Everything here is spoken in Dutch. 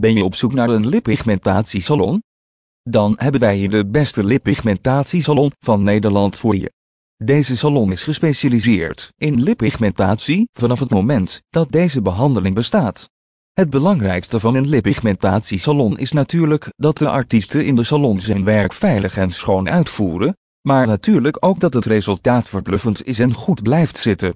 Ben je op zoek naar een lippigmentatiesalon? Dan hebben wij hier de beste lippigmentatiesalon van Nederland voor je. Deze salon is gespecialiseerd in lippigmentatie vanaf het moment dat deze behandeling bestaat. Het belangrijkste van een lippigmentatiesalon is natuurlijk dat de artiesten in de salon zijn werk veilig en schoon uitvoeren, maar natuurlijk ook dat het resultaat verbluffend is en goed blijft zitten.